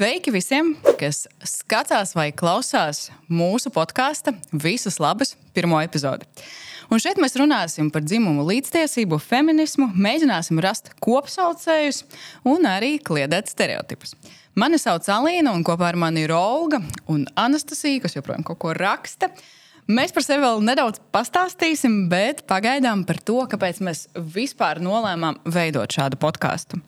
Sveiki visiem, kas skatās vai klausās mūsu podkāstu Visas labas pirmo epizodi. Un šeit mēs runāsim par dzimumu līdztiesību, feminismu, mēģināsim rast kopsaucējus un arī kliedēt stereotipus. Mani sauc Alīna, un kopā ar mani ir Olga un Anastasija, kas joprojām kaut ko raksta. Mēs par sevi vēl nedaudz pastāstīsim, bet pagaidām par to, kāpēc mēs vispār nolēmām veidot šādu podkāstu.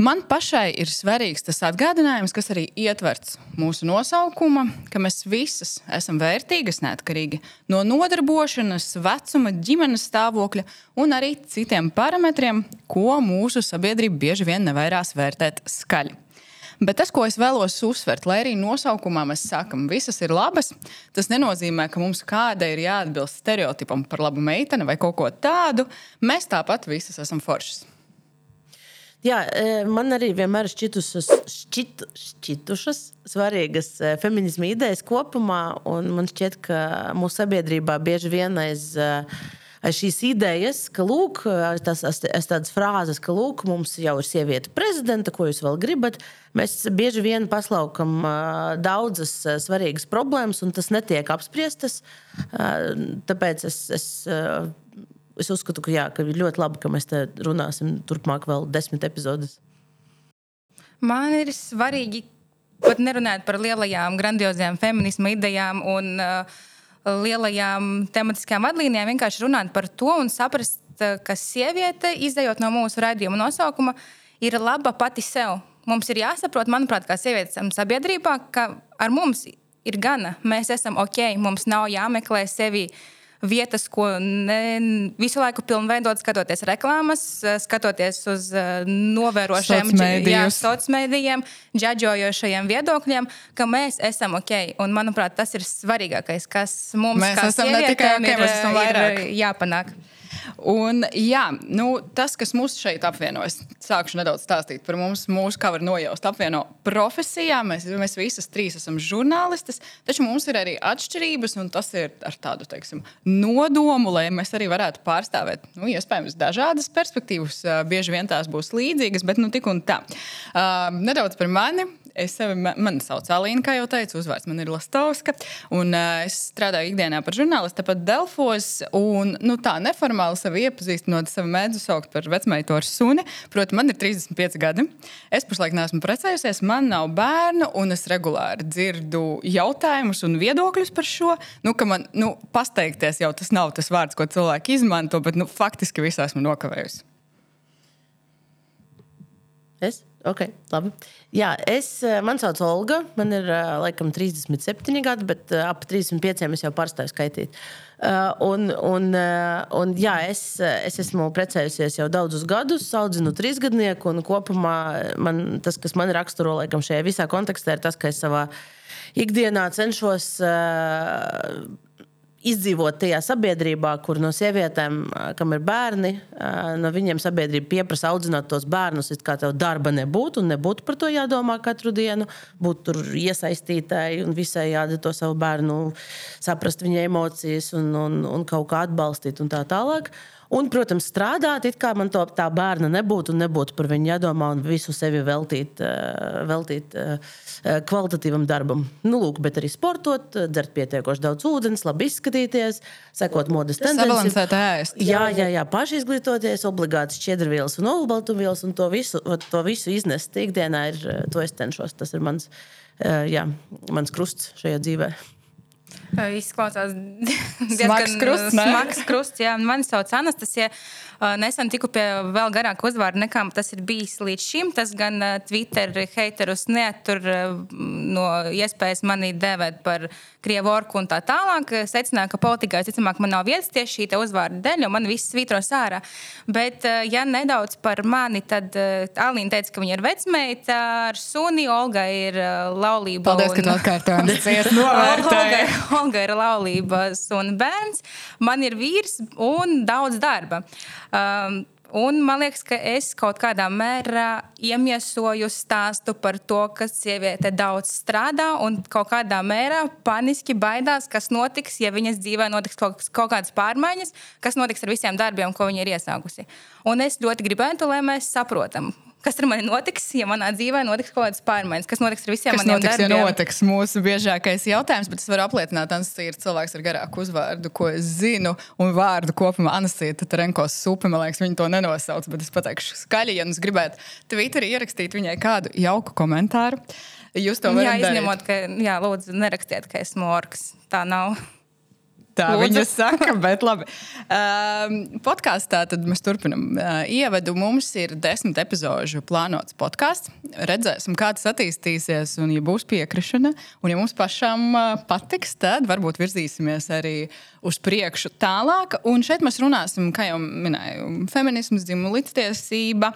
Man pašai ir svarīgs tas atgādinājums, kas arī ietverts mūsu nosaukumā, ka mēs visas esam vērtīgas, neatkarīgi no nodarbošanas, vecuma, ģimenes stāvokļa un arī citiem parametriem, ko mūsu sabiedrība bieži vien nevairās vērtēt skaļi. Bet tas, ko es vēlos uzsvert, lai arī nosaukumā mēs sakām, visas ir labas, tas nenozīmē, ka mums kādai ir jāatbilst stereotipam par labu meiteni vai kaut ko tādu. Mēs tāpat visas esam foršas. Jā, e, man arī vienmēr ir šķitušas, šķit, šķitušas svarīgas e, feminisma idejas kopumā. Man šķiet, ka mūsu sabiedrībā bieži vien aiz, e, aiz šīs idejas, ka lūk, tas ir tādas frāzes, ka lūk, mums jau ir sieviete prezidenta, ko jūs vēl gribat. Mēs bieži vien paslaukam daudzas svarīgas problēmas, un tas netiek apspriestas. Tāpēc es. es es uzskatu, ka, jā, ka ir ļoti labi, ka mēs te runāsim turpmāk vēl desmit epizodes. Man ir svarīgi pat nerunāt par lielajām, grandiozajām feminisma idejām un uh, lielajām tematiskajām vadlīnijām. Vienkārši runāt par to un saprast, uh, ka sieviete, izējot no mūsu raidījuma nosaukuma, ir laba pati sev. Mums ir jāsaprot, manuprāt, kā sievietēm sabiedrībā, ka ar mums ir gana. Mēs esam ok, mums nav jāmeklē sevi vietas, ko ne, visu laiku pilnveidot, skatoties reklāmas, skatoties uz eh, novērošiem sociāliem džadžojošajiem viedokļiem, ka mēs esam ok. Un, manuprāt, tas ir svarīgākais, kas mums mēs esam ne tikai ok, ir, vairāk. ir jāpanāk. Un, jā, nu, tas, kas mūs šeit apvienojas, sākšu nedaudz stāstīt par mums. Mūsu, kā var nojaust, apvieno profesijā. Mēs, mēs visas trīs esam žurnālistes, taču mums ir arī atšķirības, un tas ir ar tādu teiksim, nodomu, lai mēs arī varētu pārstāvēt nu, iespējams dažādas perspektīvas. Bieži vien tās būs līdzīgas, bet nu, tik un tā. Uh, nedaudz par mani. Es sevi, man sauc Alīna, kā jau teicu, uzvārds man ir Lastovska. Un, uh, es strādāju ikdienā par žurnālistu, pat Delfos. Un, nu, tā neformāli sevi iepazīstinot, sevi mēdzu saukt par vecmeitu ar suni. Proti, man ir 35 gadi. Es pašlaik neesmu precējusies, man nav bērnu, un es regulāri dzirdu jautājumus un viedokļus par šo. Nu, man, nu, pasteikties jau tas nav tas vārds, ko cilvēki izmanto, bet nu, faktiski visā esmu nokavējusi. Es? Ok, labi. Jā, es, eh, man sauc Olga. Man ir eh, laikam 37 gadi, bet eh, ap 35 es jau pārstāju skaitīt. Un, un, un, jā, es, es esmu precējusies jau daudzus gadus, audzinu trīsgadnieku. Kopumā man, tas, kas man raksturo laikam, šajā visā kontekstā, ir tas, ka es savā ikdienā cenšos izdzīvot tajā sabiedrībā, kur no sievietēm, kam ir bērni, no viņiem sabiedrība pieprasa audzināt tos bērnus, it kā tev darba nebūtu, un nebūtu par to jādomā katru dienu, būt tur iesaistītai un visai jāda to savu bērnu, saprast viņa emocijas un, un, un kaut kā atbalstīt un tā tālāk. Un, protams, strādāt, it kā man to, tā bērna nebūtu un nebūtu par viņu jādomā un visu sevi veltīt, eh, veltīt eh, kvalitatīvam darbam. Nu, lūk, bet arī sportot, dzert pietiekoši daudz ūdens, labi izskatīties, sekot modes tendencēm. Jā, jā, jā, paši izglītoties, obligāti šķiedrvielas un olbaltumvielas un to visu, to visu iznest ikdienā ir, eh, to es cenšos. Tas ir mans, jā, mans krusts šajā dzīvēm. Izklausās diezgan krusts. Smags krusts jā. Mani sauc Anastasija. Nesen tiku pie vēl garāka uzvārda nekā tas ir bijis līdz šim. Tas gan Twitter haterus neatur no iespējas mani dēvēt par krievu orku un tā tālāk. Secināju, ka politikā visticamāk man nav vietas tieši šī uzvārda dēļ, jo man viss svītro sārā. Bet, ja nedaudz par mani, tad Alīna teica, ka viņa ir vecmeita ar suni, Olga ir laulība. Paldies, un... ka tu atkārtoji. Olga, Olga ir laulības un bērns, man ir vīrs un daudz darba. Um, Un man liekas, ka es kaut kādā mērā iemiesoju stāstu par to, ka sieviete daudz strādā un kaut kādā mērā paniski baidās, kas notiks, ja viņas dzīvē notiks kaut, kaut kādas pārmaiņas, kas notiks ar visiem darbiem, ko viņa ir iesākusi. Un es ļoti gribētu, lai mēs saprotam, kas ar mani notiks, ja manā dzīvē notiks kaut kādas pārmaiņas, kas notiks ar visiem kas maniem notiks, darbiem. Ja notiks mūsu biežākais jautājums, bet es varu apliecināt, Anastasija ir cilvēks ar garāku uzvārdu, ko es zinu, un vārdu kopumā Anastasija Tarenkos supi, man liekas, viņa to nenosauc, bet es pateikšu skaļi, ja jūs gribētu Twitterī ierakstīt viņai kādu jauku komentāru. Jūs to varat Jā, darīt. izņemot, ka, jā, lūdzu, nerakstiet, ka esmu orks. Tā nav. Tā Lūdzu. viņa saka, bet labi. Um, podkāstā tad mēs turpinām uh, ievadu. Mums ir desmit epizodu plānots podkāsts. Redzēsim, kā tas attīstīsies, un, ja būs piekrišana, un ja mums pašām uh, patiks, tad varbūt virzīsimies arī uz priekšu tālāk. Un šeit mēs runāsim, kā jau minēju, feminisms, dzimuma līdztiesība,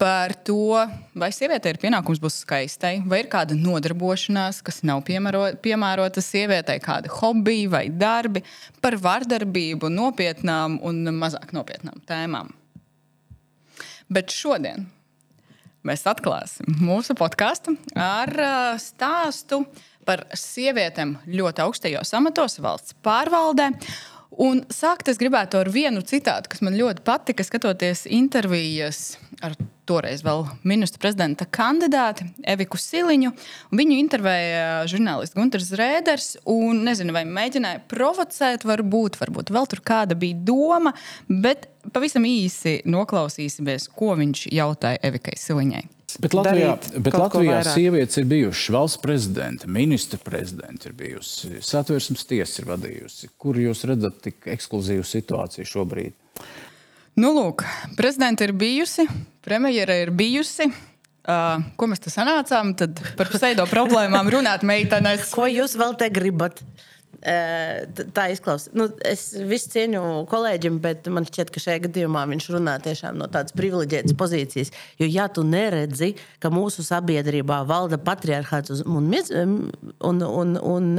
par to, vai sievietei ir pienākums būt skaistai, vai ir kāda nodarbošanās, kas nav piemēro, piemērota sievietei, kādi hobiji vai darbi, par vardarbību, nopietnām un mazāk nopietnām tēmām. Bet šodien mēs atklāsim mūsu podkāstu ar uh, stāstu par sievietēm ļoti augstajos amatos, valsts pārvaldē. Un sākt es gribētu ar vienu citātu, kas man ļoti patika, skatoties intervijas ar toreiz vēl ministra prezidenta kandidāti Eviku Siliņu. Viņu intervēja žurnālists Gunārs Rēders. Un nezinu, vai mēģināja provocēt, varbūt, varbūt vēl tur kāda bija doma, bet pavisam īsi noklausīsimies, ko viņš jautāja Evikai Siliņai. Bet Latvijā, bet Latvijā sievietes ir bijušas valsts prezidenta, ministra prezidenta, ir bijusi satversmes tiesa, ir vadījusi. Kur jūs redzat tik ekskluzīvu situāciju šobrīd? Nu, lūk, prezidenta ir bijusi, premjera ir bijusi. Uh, ko mēs te sanācām? Tad par pseido problēmām runāt meitenes. Ko jūs vēl te gribat? T- Tā izklausās. Nu, es visu cieņu kolēģim, bet man šķiet, ka šajā gadījumā viņš runā tiešām no tādas privileģētas pozīcijas. Jo, ja tu neredzi, ka mūsu sabiedrībā valda patriarchāts un, un, un, un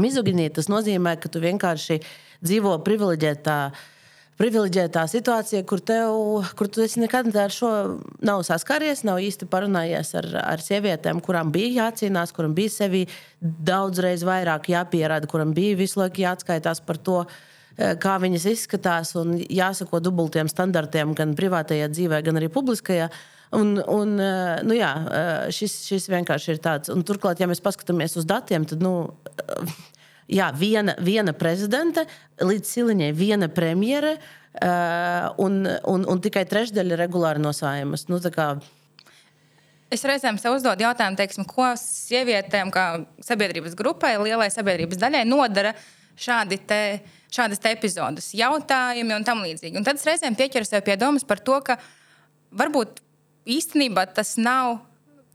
mizoginija, tas nozīmē, ka tu vienkārši dzīvo privileģētā. Privileģētā situācija, kur, tev, kur tu nekad ar šo nav saskāries, nav īsti parunājies ar, ar sievietēm, kurām bija jācīnās, kurām bija sevi daudzreiz vairāk jāpierāda, kurām bija visu laiku jāatskaitās par to, eh, kā viņas izskatās, un jāsako dubultiem standartiem gan privātajā dzīvē, gan arī publiskajā. Un, un, eh, nu jā, eh, šis, šis vienkārši ir tāds. Un turklāt, ja mēs paskatāmies uz datiem, tad nu, jā, viena, viena prezidente, līdz siliņai viena premjere. Uh, un, un, un tikai trešdaļa regulāri no sājumas. Nu, Es reizēm sev uzdodu jautājumu, teiksim, ko sievietēm, kā sabiedrības grupai, lielai sabiedrības daļai nodara šādi te, šādas te epizodes, jautājumi un tam līdzīgi. Un tad es reizēm pieķeru sev pie domas par to, ka varbūt īstenībā tas nav.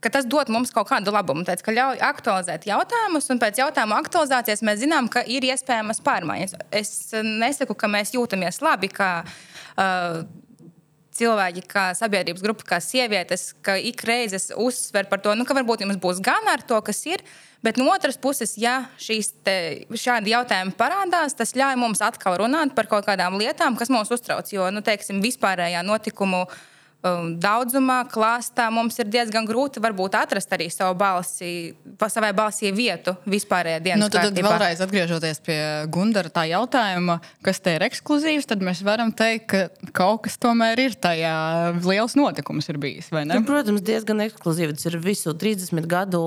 Ka Tas dod mums kaut kādu labumu. Tāpēc, ka ļauj aktualizēt jautājumus, un pēc jautājumu aktualizācijas mēs zinām, ka ir iespējamas pārmaiņas. Es eh, nesaku, ka mēs jūtamies labi, kā uh, cilvēki, kā sabiedrības grupa, kā sievietes, ka ik reizes uzsver par to, nu, ka varbūt jums būs gan ar to, kas ir. Bet no otras puses, ja te, šādi jautājumi parādās, tas ļauj mums atkal runāt par kaut kādām lietām, kas mūs uztrauc. Jo, nu, teiksim, vispārējā notikumu um, daudzumā, klāstā mums ir diezgan grūti varbūt atrast arī savu balsi, pa savai balsī vietu vispārējā dienas Nu, tad, tad kārtībā. vēlreiz atgriežoties pie Gunara tā jautājuma, kas te ir ekskluzīvs, tad mēs varam teikt, ka kaut kas tomēr ir tajā liels notikums ir bijis. vai ne? nu, protams, diezgan ekskluzīvi. Tas ir visu 30 gadu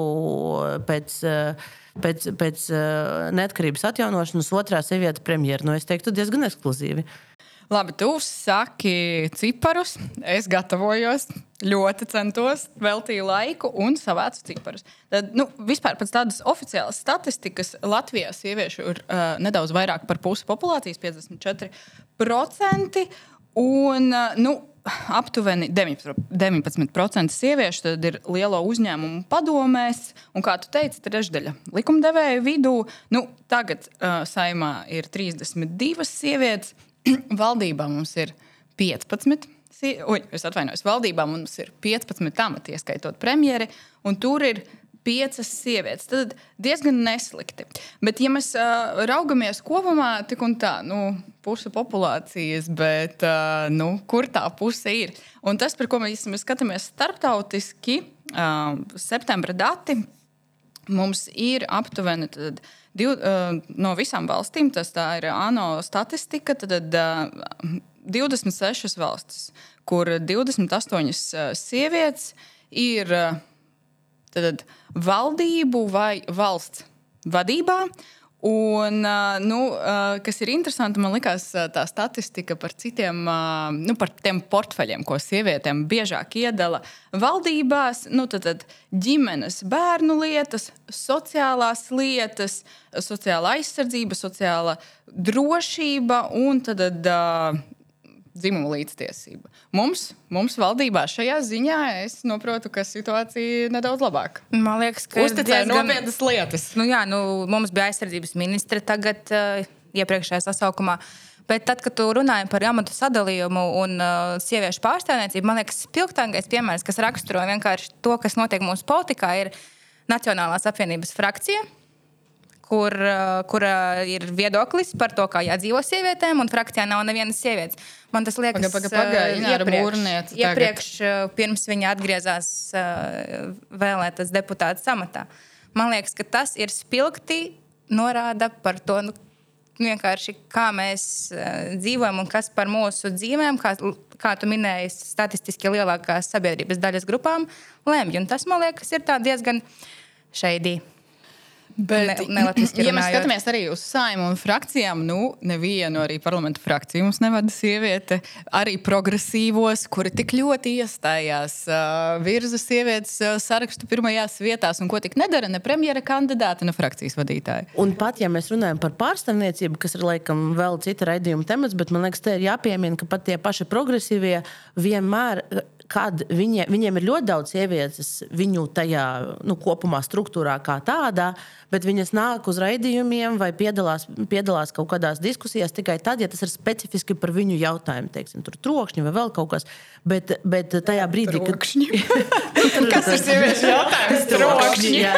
pēc. eh, Pēc, pēc uh, neatkarības atjaunošanas otrā sieviete premjera. Nu, es teiktu, diezgan ekskluzīvi. Labi, tu saki ciparus. Es gatavojos, ļoti centos, veltīju laiku un savācu ciparus. Tad, nu, vispār pēc tādas oficiālas statistikas Latvijā sieviešu ir uh, nedaudz vairāk par pusi populācijas, 54%. Un, uh, nu, aptuveni 19%, 19% sieviešu tad ir lielo uzņēmumu padomēs, un, kā tu teici, trešdaļa likumdevēju vidū. Nu, tagad uh, saimā ir 32 sievietes, valdībā mums ir 15. sie- Uj, es atvainojos, valdībā mums ir 15 amati, ieskaitot premjeri, un tur ir piecas sievietes. Tad diezgan neslikti. Bet, ja mēs uh, raugamies kopumā, tik un tā, nu, puse populācijas, bet uh, nu, kur tā puse ir? Un tas, par ko mēs, mēs skatāmies starptautiski, uh, septembra dati. Mums ir aptuveni tad, div, uh, no visām valstīm, tas ir ANO statistika, tad uh, 26 valstis, kur 28 sievietes ir tad, valdību vai valsts vadībā. Un, nu, kas ir interesanti, man liekas, tā statistika par citiem, nu, par tiem portfeļiem, ko sievietēm biežāk iedala valdībās. Nu, tad, tad ģimenes, bērnu lietas, sociālās lietas, sociāla aizsardzība, sociāla drošība un tad, tad dzimumu līdztiesība. Mums, mums valdībā šajā ziņā es saprotu, ka situācija ir nedaudz labāka. Man liekas, ka ir diezgan nopietnas lietas. Nu, jā, nu, mums bija aizsardzības ministre tagad, uh, iepriekšējā sasaukumā. Bet tad, kad tu runāji par amatu sadalījumu un uh, sieviešu pārstāvniecību, man liekas, spilgtākais piemērs, kas raksturo vienkārši to, kas notiek mūsu politikā, ir Nacionālās apvienības frakcija kur, uh, kur uh, ir viedoklis par to, kā jādzīvo sievietēm, un frakcijā nav nevienas sievietes. Man tas liekas, paga, paga, paga, uh, iepriekš, iepriekš pirms viņa atgriezās vēlētas deputāta samatā. Man liekas, ka tas ir spilgti norāda par to. Nu, vienkārši kā mēs uh, dzīvojam un kas par mūsu dzīvēm, kā, kā tu minēji, statistiski lielākās sabiedrības daļas grupām lemj. Un tas, man liekas, ir diezgan šeidīgi. Bet, ne, ja mēs skatāmies arī uz saimnu un frakcijām, nu, nevienu arī parlamentu frakciju mums nevada sieviete. Arī progresīvos, kuri tik ļoti iestājās, uh, virza sievietes uh, sarakstu pirmajās vietās, un ko tik nedara ne premjera kandidāta, ne frakcijas vadītāja. Un pat ja mēs runājam par pārstāvniecību, kas ir laikam vēl cita raidījuma temats, bet man liekas, te ir jāpiemina, ka pat tie paši progresīvie vienmēr kad viņi, viņiem ir ļoti daudz sievietes viņu tajā nu, kopumā struktūrā kā tādā, bet viņas nāk uz raidījumiem vai piedalās, piedalās kaut kādās diskusijās tikai tad, ja tas ir specifiski par viņu jautājumu, teiksim, tur trokšņi vai vēl kaut kas. Bet, bet tajā brīdī, kad. kas ir sieviešu jautājums? Trokšņi. jā,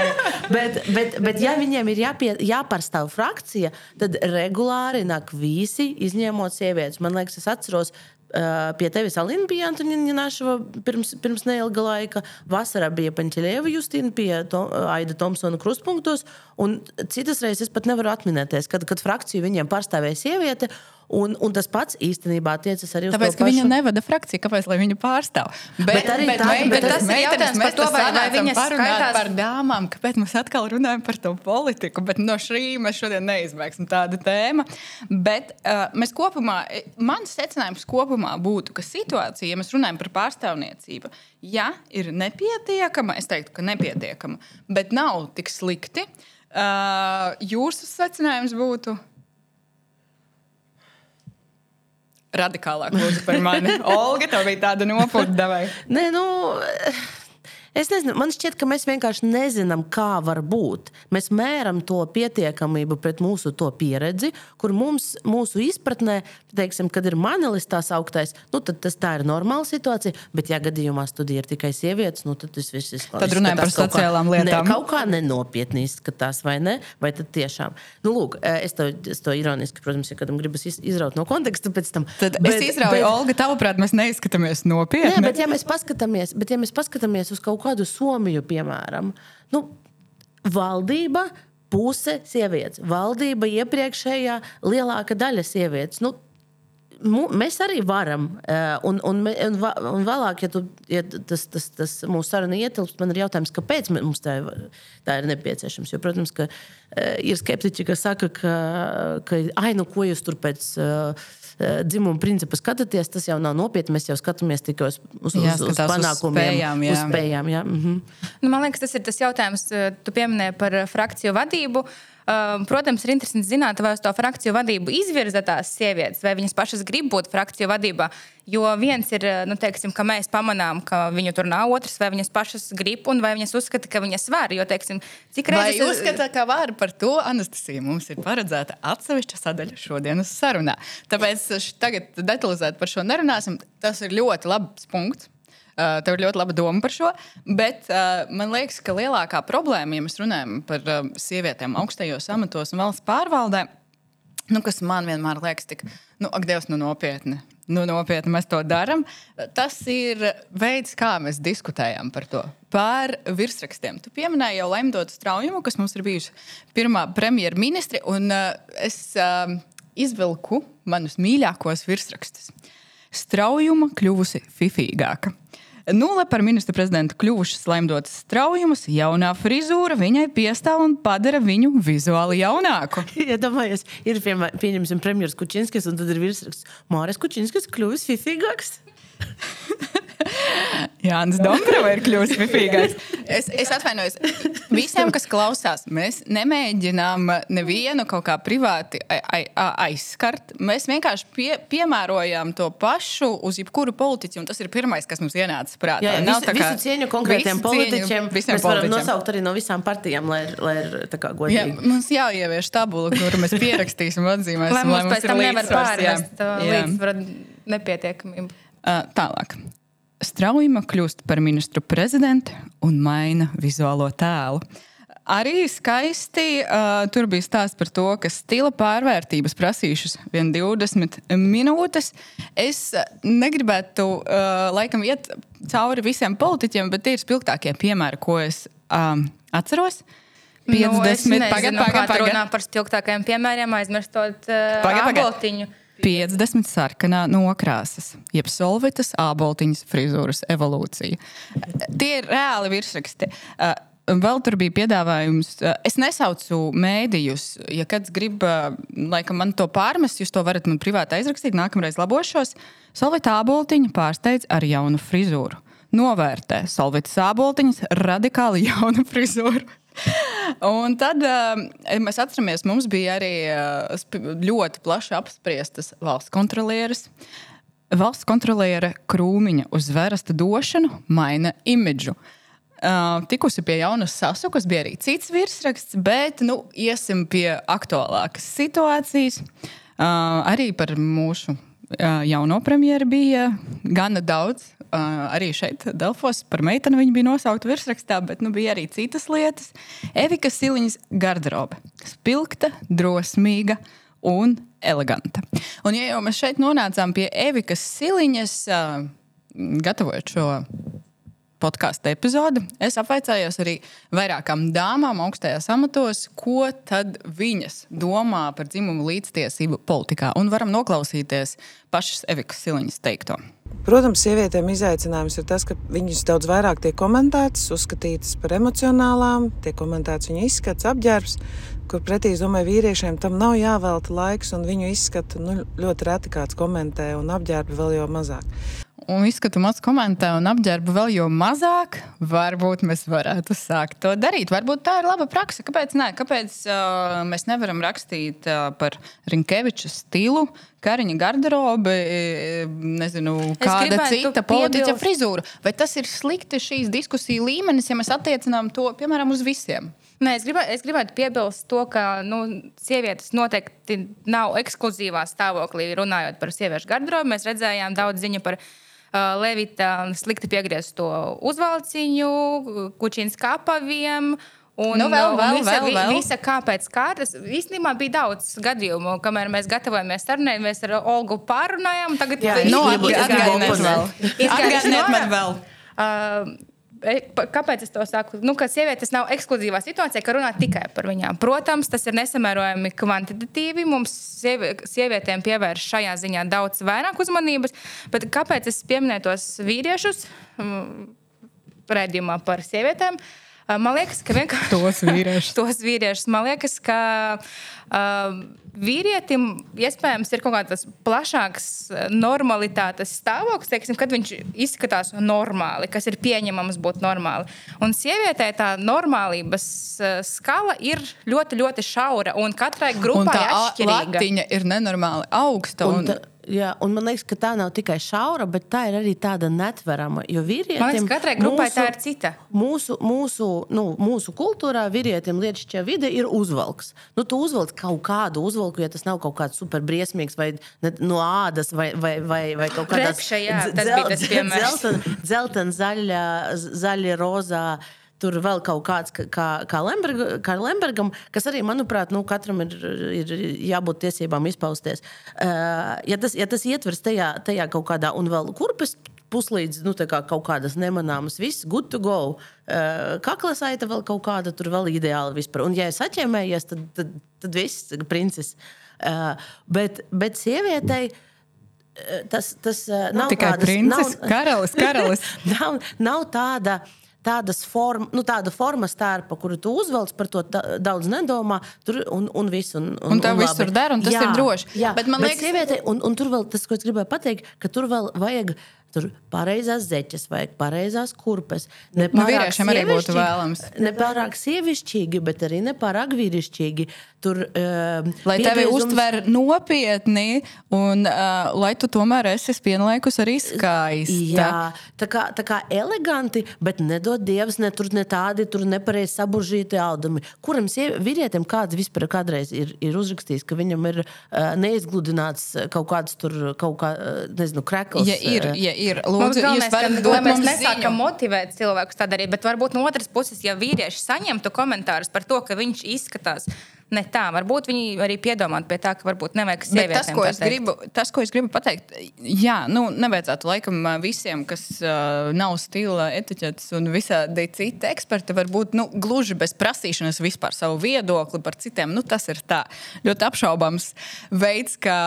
bet, bet, bet, ja viņiem ir jāpie, jāpārstāv frakcija, tad regulāri nāk visi, izņemot sievietes. Man liekas, es atceros Pie tevis Alina bija Antoniņa Našava pirms, pirms neilga laika. Vasarā bija Pančelēva Justīna pie to, Aida Thompsona krustpunktos. Un citas reizes pat nevaru atminēties, kad, kad frakciju viņiem pārstāvēja sieviete. Un, un tas pats īstenībā attiecas arī uz Tāpēc, to pašu. Viņa nevada frakciju, kāpēc viņu pārstāv. Bet, bet arī bet, tā, bet, bet tas ir jautājums par to, vai, vai viņas skaitās par dāmām, kāpēc mēs atkal runājam par to politiku. Bet no šī mēs šodien neizbēgsim tādu tēmu. Bet uh, mēs kopumā, mans secinājums kopumā būtu, ka situācija, ja mēs runājam par pārstāvniecību, ja ir nepietiekama, es teiktu, ka nepietiekama, bet nav tik slikti. Uh, jūsu secinājums būtu, radikālāk lūdzu par mani. Olga, tev bija tāda nopūta. Nē, nu. Es nezinu, man šķiet, ka mēs vienkārši nezinām, kā var būt. Mēs mēram to pietiekamību pret mūsu pieredzi, kur mums, mūsu izpratnē, teiksim, kad ir manelis tās augtais, nu, tad tas tā ir normāla situācija. Bet, ja gadījumā studija ir tikai sievietes, nu, tad tas viss ir skaisti. Tad runājam par sociālām kā, lietām. Ne, kaut kā nenopietni izskatās, vai ne? Vai tad tiešām? Nu, lūk, eh, es to, es to ironiski, protams, ja kādam gribas izraut no konteksta pēc tam. Tad bet, es izrauju, bet, Olga, tavuprāt, mēs neizskatāmies nopietni. Jā, bet ja mēs paskatāmies, bet ja mēs paskatāmies uz kaut kaut kādu Somiju, piemēram, nu, valdība. Puse sievietes, valdība iepriekšējā lielāka daļa sievietes. Nu, mēs arī varam. Eh, un, un, un, un vēlāk, ja, tu, ja tas, tas, tas mūsu saruna ietilpst, man ir jautājums, kāpēc mums tā, tā ir nepieciešams. Jo, protams, ka eh, ir skeptiķi, kas saka, ka, ka ai, nu, ko jūs tur pēc. Uh, dzimuma principu skatāties, tas jau nav nopietni. Mēs jau skatāmies tikai uz, uz, jā, uz, uz panākumiem, spējām. Jā. Uz spējām jā. Mhm. Nu, man liekas, tas ir tas jautājums, eh, tu pieminēji par frakciju vadību. Uh, Um, protams, ir interesanti zināt, vai uz to frakciju vadību izvirza tās sievietes, vai viņas pašas grib būt frakciju vadībā. Jo viens ir, nu, teiksim, ka mēs pamanām, ka viņu tur nav, otrs, vai viņas pašas grib, un vai viņas uzskata, ka viņas var. Jo, teiksim, cik reizes vai uzskata, ka var par to Anastasija mums ir paredzēta atsevišķa sadaļa šodienas sarunā. Tāpēc tagad detalizēti par šo nerunāsim. Tas ir ļoti labs punkts. Uh, tev ir ļoti laba doma par šo. Bet uh, man liekas, ka lielākā problēma, ja mēs runājam par uh, sievietēm augstajos amatos un valsts pārvaldē, nu, kas man vienmēr liekas, tik, nu, ak, Dievs, nu nopietni. Nu, nopietni mēs to darām. Tas ir veids, kā mēs diskutējam par to. Par virsrakstiem. Tu pieminēji jau Lemdotu Straujumu, kas mums ir bijusi pirmā premjerministre, un uh, es uh, izvilku manus mīļākos virsrakstus. straujuma kļuvusi fifīgāka. Nulle par ministru prezidentu kļuvušas laimdotas straujumus, jaunā frizūra viņai piestāv un padara viņu vizuāli jaunāku. Iedomājieties, ja ir piemēram, pieņemsim premjerministrs Kučinskis, un tad ir virsraksts Māris Kučinskis kļuvis fifīgāks. Jānis Dombrovs ir kļuvis pifīgāks. Es, es atvainojos visiem, kas klausās. Mēs nemēģinām nevienu kaut kā privāti aizskart. Mēs vienkārši pie, piemērojam to pašu uz jebkuru politiķu, un tas ir pirmais, kas mums ienāca prātā. Jā, jā visu, kā, visu cieņu konkrētiem politiķiem. Visiem mēs varam politiķiem. nosaukt arī no visām partijām, lai, lai ir godīgi. Jā, mums jāievieš tabula, kuru mēs pierakstīsim, atzīmēsim. lai mums pēc tam nevar pārnest līdzsvaru nepietiekamību. Uh, tālāk. Straujuma kļūst par ministru prezidentu un maina vizuālo tēlu. Arī skaisti uh, tur bija stāsts par to, ka stila pārvērtības prasījušas vien 20 minūtes. Es negribētu uh, laikam iet cauri visiem politiķiem, bet tie ir spilgtākie piemēri, ko es um, atceros. 50 nu, pagaidām, pagaidām. Runā par spilgtākajiem piemēriem, aizmirstot uh, aboltiņu. 50 sarkanā nokrāsas, jeb solvitas āboltiņas frizūras evolūcija. Tie ir reāli virsraksti. Uh, vēl tur bija piedāvājums. Uh, es nesaucu mēdījus. Ja kāds grib, uh, laikam, man to pārmest, jūs to varat man privāti aizrakstīt. Nākamreiz labošos. Solvita āboltiņa pārsteidz ar jaunu frizūru. Novērtē solvitas āboltiņas radikāli jaunu frizūru. Un tad uh, mēs atceramies, mums bija arī uh, ļoti plaši apspriestas valsts kontrolieres. Valsts kontroliere krūmiņa uz vērsta došanu maina imidžu. Uh, tikusi pie jaunas sasukas, bija arī cits virsraksts, bet nu, iesim pie aktuālākas situācijas. Arī par mūsu jauno premjeru bija gana daudz arī šeit, Delfos, par meiteni viņa bija nosaukta virsrakstā, bet nu, bija arī citas lietas. Evika Siliņas garderobe. Spilgta, drosmīga un eleganta. Un, ja jau mēs šeit nonācām pie Evikas Siliņas, gatavojot šo podkāstu epizodi, es apvaicājos arī vairākām dāmām augstajās amatos, ko tad viņas domā par dzimumu līdztiesību politikā. Un varam noklausīties pašas Evikas Siliņas teikto. Protams, sievietēm izaicinājums ir tas, ka viņas daudz vairāk tiek komentētas, uzskatītas par emocionālām, tiek komentēts viņu izskats, apģērbs, kur pretī, es domāju, vīriešiem tam nav jāvelta laiks, un viņu izskatu nu, ļoti reti kāds komentē, un apģērbi vēl jau mazāk un izskatu maz komentē un apģērbu vēl jo mazāk, varbūt mēs varētu sākt to darīt. Varbūt tā ir laba praksa. Kāpēc, ne? Kāpēc uh, mēs nevaram rakstīt uh, par Rinkeviča stilu, kariņa garderobi, nezinu, kāda cita politiķa frizūra? Vai tas ir slikti šīs diskusiju līmenis, ja mēs attiecinām to, piemēram, uz visiem? Nē, es, gribētu, es gribētu piebilst to, ka nu, sievietes noteikti nav ekskluzīvā stāvoklī runājot par sieviešu garderobu. Mēs redzējām daudz ziņu par viņa Levita slikti piegriezto uzvalciņu, kučīnas kapaviem. Un, nu, vēl, vēl, visa, vēl, vēl. visa kāpēc kārtas. Īstenībā bija daudz gadījumu, kamēr mēs gatavojamies sarunai. Mēs ar Olgu pārunājām. Tagad Jā, no, atgādiniet vēl. Atgādiniet man vēl. Uh, kāpēc es to saku? Nu, ka sievietes nav ekskluzīvā situācijā, ka runā tikai par viņām. Protams, tas ir nesamērojami kvantitatīvi. Mums sievietēm pievērš šajā ziņā daudz vairāk uzmanības. Bet kāpēc es pieminēju tos vīriešus mm, redzējumā par sievietēm? Man liekas, ka vienkārši tos vīriešus. tos vīriešus. Man liekas, ka uh, vīrietim iespējams ir kaut kāds plašāks normalitātes stāvoklis, teiksim, kad viņš izskatās normāli, kas ir pieņemams būt normāli. Un sievietē tā normālības skala ir ļoti, ļoti šaura, un katrai grupai un tā ir atšķirīga. Viņa ir nenormāli augsta. Un, un... Jā, un man liekas, ka tā nav tikai šaura, bet tā ir arī tāda netverama. Jo vīrietim, katrai grupai mūsu, tā ir cita. Mūsu, mūsu, nu, mūsu kultūrā vīrietim lietišķā vide ir uzvalks. Nu, tu uzvelc kaut kādu uzvalku, ja tas nav kaut kāds superbriesmīgs vai ne, no ādas vai, vai, vai, vai kaut kādā dzeltena, dzeltena, zaļa, zaļa, rozā tur vēl kaut kāds, kā, kā, Lemberg, kā Lembergam, kas arī, manuprāt, nu, katram ir, ir jābūt tiesībām izpausties. Uh, ja, tas, ja tas ietvers tajā, tajā kaut kādā un vēl kurpes. Puslīdz nu, kā kaut kādas nemanāmas, viss, good to go. Uh, Kaklasaita vēl kaut kāda, tur vēl ideāli vispār. Un, ja es atņēmējies, tad, tad, tad viss, princis. Uh, bet, bet sievietei. tas, tas eh, nav Tikai tādas- princis, nav- karalis, karalis. nav, nav tāda. Tādas form, nu, tāda forma stērpa, kuru tu uzvelc par to da- daudz nedomā, tur un, un viss. Un, Un tev viss labi. tur der, un tas ir droši. Jā, Bet bet man man liekas- sieviete, un, un tur vēl tas, ko es gribēju pateikt, ka tur vēl vajag. Tur pareizās zeķes, vajag pareizās kurpes. Ne Nu, vīriešiem arī būtu vēlams. Ne pārāk sievišķīgi, bet arī ne pārāk vīrišķīgi. Tur, uh, Lai tevi uztver nopietni, un uh, lai tu tomēr esi vienlaikus arī skaista. Jā, tā kā, tā kā eleganti, bet nedod dievs, ne tur ne tādi, tur nepareizi saburžīti audumi. Kuram vīrietim kāds vispār kādreiz ir, ir uzrakstījis, ka viņam ir uh, neizgludināts kaut kāds tur, kaut kā, uh, nezinu, krekls. Ja ir, ja ir, Mums lūdzu, galvenais, jūs varat dot lai mēs mums nesākam ziņu. motivēt cilvēkus tā darīt, bet varbūt no otras puses, ja vīrieši saņemtu komentārus par to, ka viņš izskatās ne tā, varbūt viņi arī piedomātu pie tā, ka varbūt nevajag Bet sievietēm tas, ko es gribu, tas, ko es gribu pateikt, jā, nu, nevajadzētu laikam visiem, kas uh, nav stila etiķetes un visādi citi eksperti, varbūt nu, gluži bez prasīšanas vispār savu viedokli par citiem. Nu, tas ir tā ļoti apšaubāms veids, kā,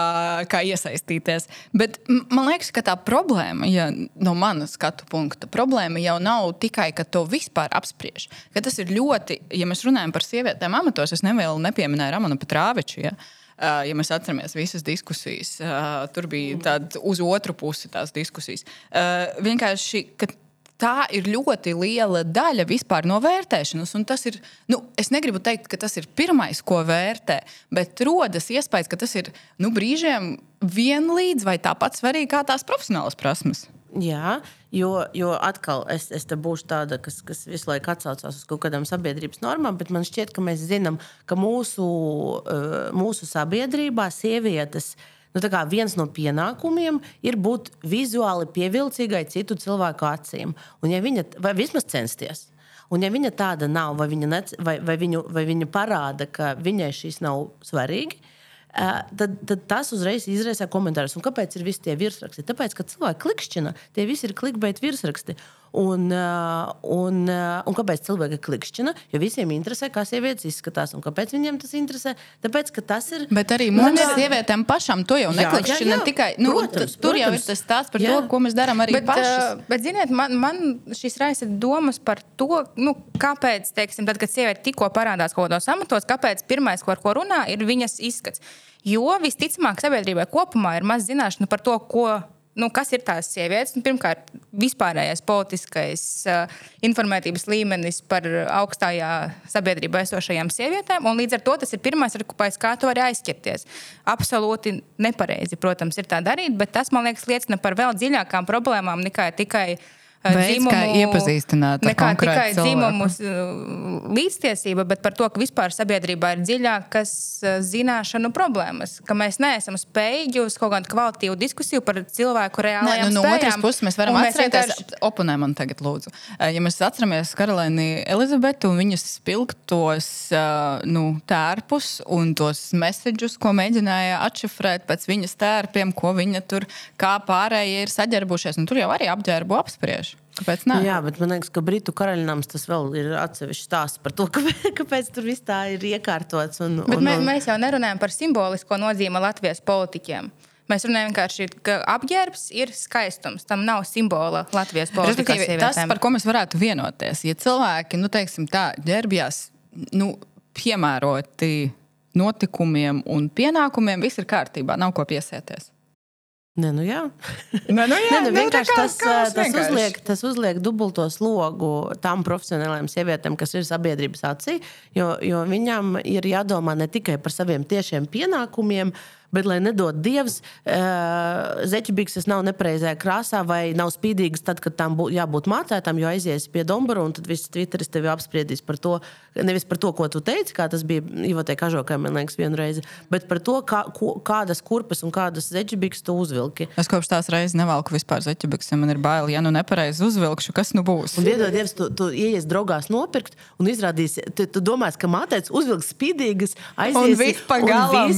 kā iesaistīties. Bet man liekas, ka tā problēma, ja no manas skatu punkta, problēma jau nav tikai, ka to vispār apspriež. Ka tas ir ļoti, ja mēs runājam par sievietēm amatos, es nevēlu nepieminēju Ramonu Petrāviču. Ja? Uh, ja mēs atceramies visas diskusijas, uh, tur bija tāda uz otru pusi tās diskusijas. Uh, vienkārši, ka tā ir ļoti liela daļa vispār no vērtēšanas. ir, nu, es negribu teikt, ka tas ir pirmais, ko vērtē, bet rodas iespējas, ka tas ir nu, brīžiem vienlīdz vai tāpat svarīgi kā tās profesionālas prasmes. Jā, jo, jo atkal es, es te būšu tāda, kas, kas visu laiku atsaucās uz kaut kādām sabiedrības normām, bet man šķiet, ka mēs zinām, ka mūsu, eh, mūsu sabiedrībā sievietes. Nu, viens no pienākumiem ir būt vizuāli pievilcīgai citu cilvēku acīm. Un, ja viņa, vai vismaz censties. Un, ja viņa tāda nav, vai viņa, nec, vai, vai viņu, vai viņa parāda, ka viņai šis nav svarīgi, Uh, tad, tad tas uzreiz izraisa komentārus. Un kāpēc ir visi tie virsraksti? Tāpēc, ka cilvēki klikšķina, tie visi ir klikbeigti virsraksti. Un, uh, un, uh, un kāpēc cilvēki klikšķina? Jo visiem interesē, kā sievietes izskatās. Un kāpēc viņiem tas interesē? Tāpēc, ka tas ir. Bet arī mums, tā- sievietēm, pašām to jau Jā, neklikšķina. jā, jā. Tikai nu, Protams, tur jau ir protams. tas stāsts par Jā. to, ko mēs darām arī Bet, pašas. uh, bet ziniet, man, man šis raisa domas par to, nu, kāpēc, teiksim, tad, kad sieviete tikko parādās kaut kādos amatos, kāpēc pirmais, ko ar ko runā, ir viņas izskats. Jo visticamāk, sabiedrībai kopumā ir maz zināšanu par to, ko. Nu, kas ir tās sievietes? Nu, pirmkārt, vispārējais politiskais uh, informētības līmenis par augstajā sabiedrībā esošajām sievietēm. Līdz ar to tas ir pirmais, ar ko kā tu vari aizķerties. Absolūti nepareizi, protams, ir tā darīt, bet tas, man liekas, liecina par vēl dziļākām problēmām nekā tikai uh, Veids, kā iepazīstināt nekā tikai cilvēku. dzimumu uh, līdztiesība, bet par to, ka vispār sabiedrībā ir dziļākas uh, zināšanu problēmas, ka mēs neesam spējīgi uz kaut kādu kvalitīvu diskusiju par cilvēku Nē, reālajām nu, no spējām. otras puses, mēs varam Un atcerēties, vienkārši- oponē man tagad, lūdzu. Ja mēs atceramies karalieni Elizabetu un viņas spilgtos nu, tērpus un tos mēsīčus, ko mēģināja atšifrēt pēc viņas tērpiem, ko viņa tur kā pārējie ir saģērbušies. Un tur jau arī apģērbu apspriež. Kāpēc? Nē? Jā, bet man liekas, ka Britu karaļnams tas vēl ir atsevišķs stāsts par to, kāpēc, kāpēc tur viss tā ir iekārtots. Un, Bet un, mē, un, mēs jau nerunājam par simbolisko nozīmi Latvijas politiķiem. Mēs runājam vienkārši, ka apģērbs ir skaistums. Tam nav simbola Latvijas politikā. Tas, par ko mēs varētu vienoties, ja cilvēki, nu, teiksim, tā, ģērbjās nu, piemēroti notikumiem un pienākumiem, viss ir kārtībā, nav ko piesieties. Nē, nu jā. Nē, nu, Nē, nu, vienkārši tas, kāds tas, uzliek, tas uzliek dubulto slogu tām profesionālām sievietēm, kas ir sabiedrības acī. Jo, jo viņām ir jādomā ne tikai par saviem tiešiem pienākumiem, bet, lai nedod dievs, zeķibikses nav nepareizajā krāsā vai nav spīdīgas tad, kad tam bū, jābūt mācētām, jo aizies pie Dombara un tad viss Twitteris tevi apspriedīs par to, nevis par to, ko tu teici, kā tas bija Ivotē Kažokai, man liekas, vienreiz, bet par to, kā, ko, kādas kurpes un kādas zeķibikses tu uzvilki. Es kopš tās reizes nevalku vispār zeķibikses, man ir bail, ja nu nepareizi uzvilkšu, kas nu būs. Un, Dievs, Dievs, tu, tu ieies draugās nopirkt, un izrādīsi, tu, tu domā, ka māteicis uzvilks spīdīgas, Un aizies viss pagaidām.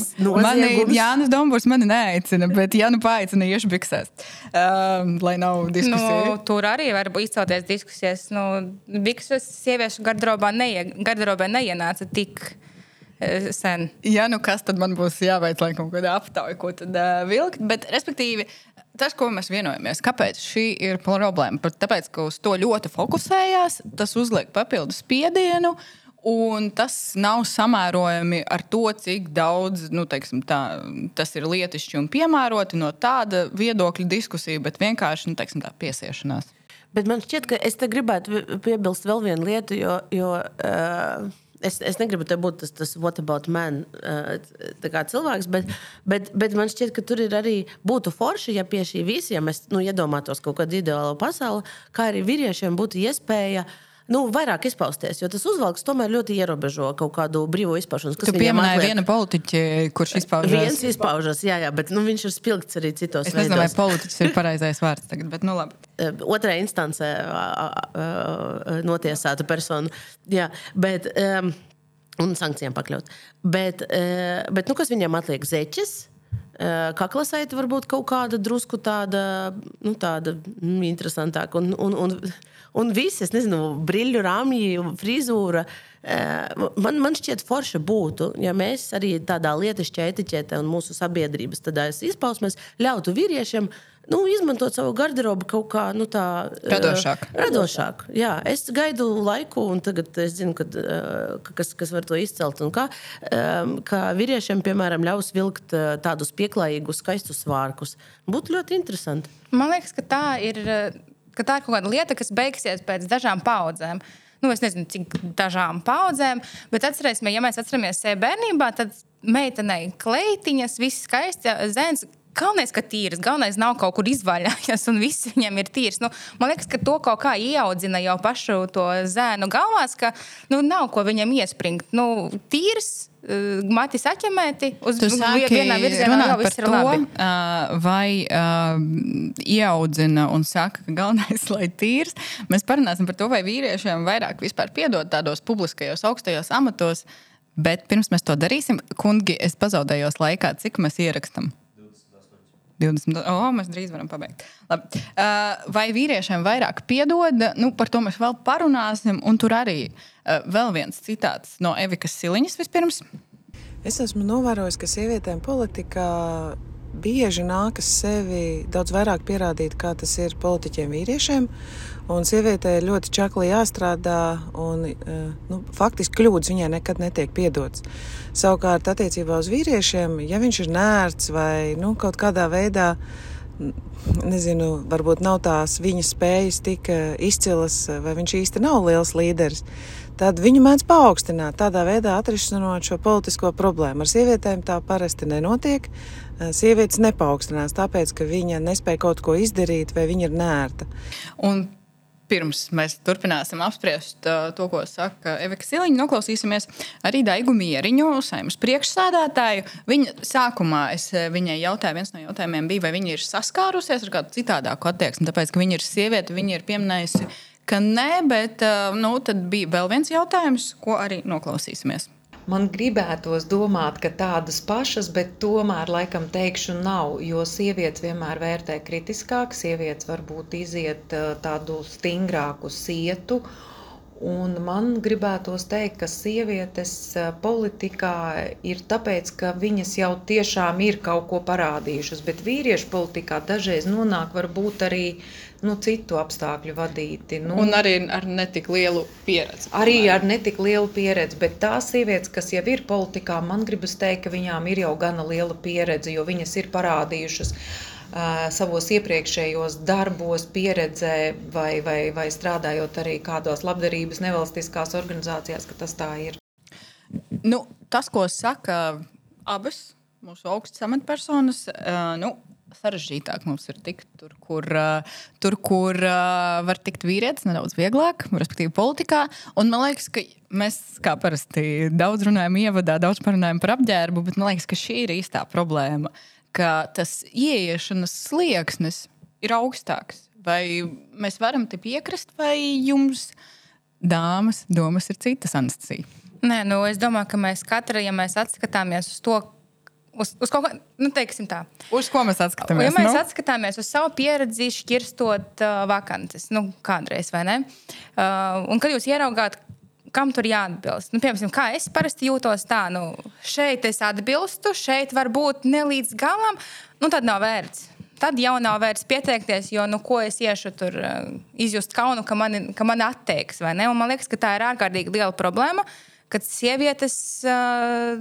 Mani Jānis Dombūrs mani neaicina, bet ja nu paaicina, iešu biksēs. Um, lai nav diskusija. Nu, tur arī var izcelties diskusijas. Nu, Bikses sieviešu garderobā, neie, garderobā neienāca tik eh, sen. Ja nu kas tad man būs jāveic, kaut kāda aptauja, ko tad uh, vilkt. Bet, respektīvi, tas, ko mēs vienojamies, kāpēc šī ir problēma? Tāpēc, ka uz to ļoti fokusējās, tas uzliek papildus spiedienu. Un tas nav samērojami ar to, cik daudz nu, teiksim, tā, tas ir lietišķi un piemēroti no tāda viedokļa diskusija, bet vienkārši nu, teiksim, tā piesiešanās. Bet man šķiet, ka es gribētu piebilst vēl vienu lietu, jo, jo uh, es, es negribu te būt tas, tas what about man uh, cilvēks, bet, bet, bet man šķiet, ka tur ir arī būtu forši, ja pie šī visa, ja mēs nu, iedomātos kaut kādu ideālu pasauli, kā arī vīriešiem būtu iespēja uh, nu, vairāk izpausties, jo tas uzvalks tomēr ļoti ierobežo kaut kādu brīvo izpaušanos. Tu pieminēji vienu politiķu, kurš izpaužas. Viens izpaužas, jā, jā, bet nu, viņš ir spilgts arī citos. Es nezinu, veidos. vai politiķis ir pareizais vārds tagad, bet nu labi. Otrajā instancē notiesāta persona. Jā, bet, um, un sankcijām pakļaut. Bet, uh, bet nu, kas viņam atliek? Zeķis. Kaklasaita varbūt kaut kāda drusku tāda, nu, tāda mm, interesantāka. Un, un, un, un viss, es nezinu, brīļu rāmji, frizūra. Eh, man, man šķiet, forši būtu, ja mēs arī tādā lietišķā etiķetē un mūsu sabiedrības izpausmēs ļautu vīriešiem nu, izmantot savu garderobu kaut kā nu, tā, eh, radošāk. Uh, radošāk. Jā, es gaidu laiku, un tagad es zinu, kad, uh, kas, kas var to izcelt. Kā, um, kā vīriešiem, piemēram, ļaus vilkt uh, tādus pieklājīgus, skaistus svārkus. Būtu ļoti interesanti. Man liekas, ka tā ir ka tā ir kaut kāda lieta, kas beigsies pēc dažām paudzēm. Nu, es nezinu, cik dažām paudzēm, bet atcerēsimies, ja mēs atceramies sevi bērnībā, tad meitenei kleitiņas, viss skaists, zēns. Galvenais, ka tīrs, galvenais nav kaut kur izvaļājies, un viss viņam ir tīrs. Nu, man liekas, ka to kaut kā ieaudzina jau pašu to zēnu galvās, ka nu, nav ko viņam iespringt. Nu, tīrs, Eh, mati saķemēti uz vienā virzienā, jau viss ir labi. Uh, vai uh, ieaudzina un saka, ka galvenais lai tīrs. Mēs parunāsim par to, vai vīriešiem vairāk vispār piedod tādos publiskajos augstajos amatos. Bet pirms mēs to darīsim, kungi, es pazaudējos laikā, cik mēs ierakstām. 20. Oh, mēs drīz varam pabeigt. Labi. Uh, vai vīriešiem vairāk piedod? Nu, par to mēs vēl parunāsim. Un tur arī uh, vēl viens citāts no Evikas Siliņas vispirms. Es esmu novērojis, ka sievietēm politikā bieži nākas sevi daudz vairāk pierādīt, kā tas ir politiķiem vīriešiem. Un sievietē ir ļoti čakli jāstrādā, un eh, nu, faktiski kļūdas viņai nekad netiek piedotas. Savukārt, attiecībā uz vīriešiem, ja viņš ir nērts vai nu, kaut kādā veidā, nezinu, varbūt nav tās viņa spējas tik eh, izcilas, vai viņš īsti nav liels līderis, tad viņu mēdz paaugstināt, tādā veidā atrisinot šo politisko problēmu. Ar sievietēm tā parasti nenotiek. Eh, sievietes nepaukstinās, tāpēc, ka viņa nespēja kaut ko izdarīt, vai viņa ir nērta. Un pirms mēs turpināsim apspriest uh, to, ko saka Evika Siliņa, noklausīsimies arī Daigu Mieriņu, saimnes priekšsādātāju. Viņa sākumā es uh, viņai jautāju, viens no jautājumiem bija, vai viņa ir saskārusies ar kādu citādāku attieksmi, tāpēc, ka viņa ir sieviete, viņa ir pieminējusi, ka nē, bet uh, nu, tad bija vēl viens jautājums, ko arī noklausīsimies. Man gribētos domāt, ka tādas pašas, bet tomēr laikam teikšu nav, jo sievietes vienmēr vērtē kritiskāk, sievietes varbūt iziet tādu stingrāku sietu. Un man gribētos teikt, ka sievietes politikā ir tāpēc, ka viņas jau tiešām ir kaut ko parādījušas, bet vīriešu politikā dažreiz nonāk varbūt arī uh, nu, citu apstākļu vadīti. Nu, un arī ar netik lielu pieredzi. Arī ar netik lielu pieredzi, bet tās sievietes, kas jau ir politikā, man gribas teikt, ka viņām ir jau gana liela pieredze, jo viņas ir parādījušas savos iepriekšējos darbos, pieredzē vai, vai, vai strādājot arī kādos labdarības nevalstiskās organizācijās, ka tas tā ir. Nu, tas, ko saka abas mūsu augstas amatpersonas, uh, nu, sarežģītāk mums ir tikt tur, kur, tur, kur var tikt vīrietis nedaudz vieglāk, respektīvi politikā. Un man liekas, ka mēs kā parasti daudz runājam, ievadā, daudz parunājam par apģērbu, bet man liekas, ka šī ir īstā problēma. Ka tas ieiešanas slieksnis ir augstāks. Vai mēs varam te piekrist, vai jums, dāmas, domas ir citas, Anastasija? Nē, nu, es domāju, ka mēs katra, ja mēs atskatāmies uz to, uz, uz kaut ko, nu, teiksim tā. Uz ko mēs atskatāmies? Ja mēs nu? atskatāmies uz savu pieredzi, šķirstot uh, vakances, nu, kādreiz, vai ne? Uh, un kad jūs ieraugāt, kam tur jāatbilst. Nu, piemēram, kā es parasti jūtos, tā, nu, šeit es atbilstu, šeit varbūt ne līdz galam, nu, tad nav vērts. Tad jau nav vērts pieteikties, jo nu, ko es iešu tur uh, izjust kaunu, ka mani, ka mani atteiks. Man liekas, ka tā ir ārkārtīgi liela problēma, kad sievietes uh,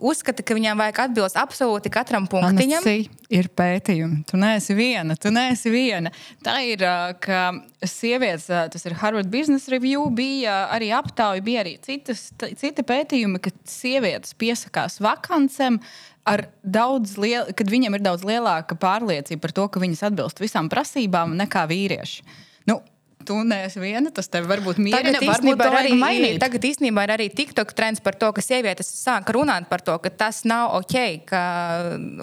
uzskata, ka viņām vajag atbildēt absolūti katram punktiņam. Anasī, ir pētījumi. Tu neesi viena, tu neesi viena. Tā ir, ka sievietes, tas ir Harvard Business Review, bija arī aptauja, bija arī citas, citi pētījumi, ka sievietes piesakās vakancēm. Liel, kad viņam ir daudz lielāka pārliecība par to, ka viņas atbilst visām prasībām nekā vīrieši. Nu, tu neesi viena, tas tev varbūt mierina, tagad varbūt to arī, mainīt. Tagad īstenībā ir arī TikTok trends par to, ka sievietes sāk runāt par to, ka tas nav ok, ka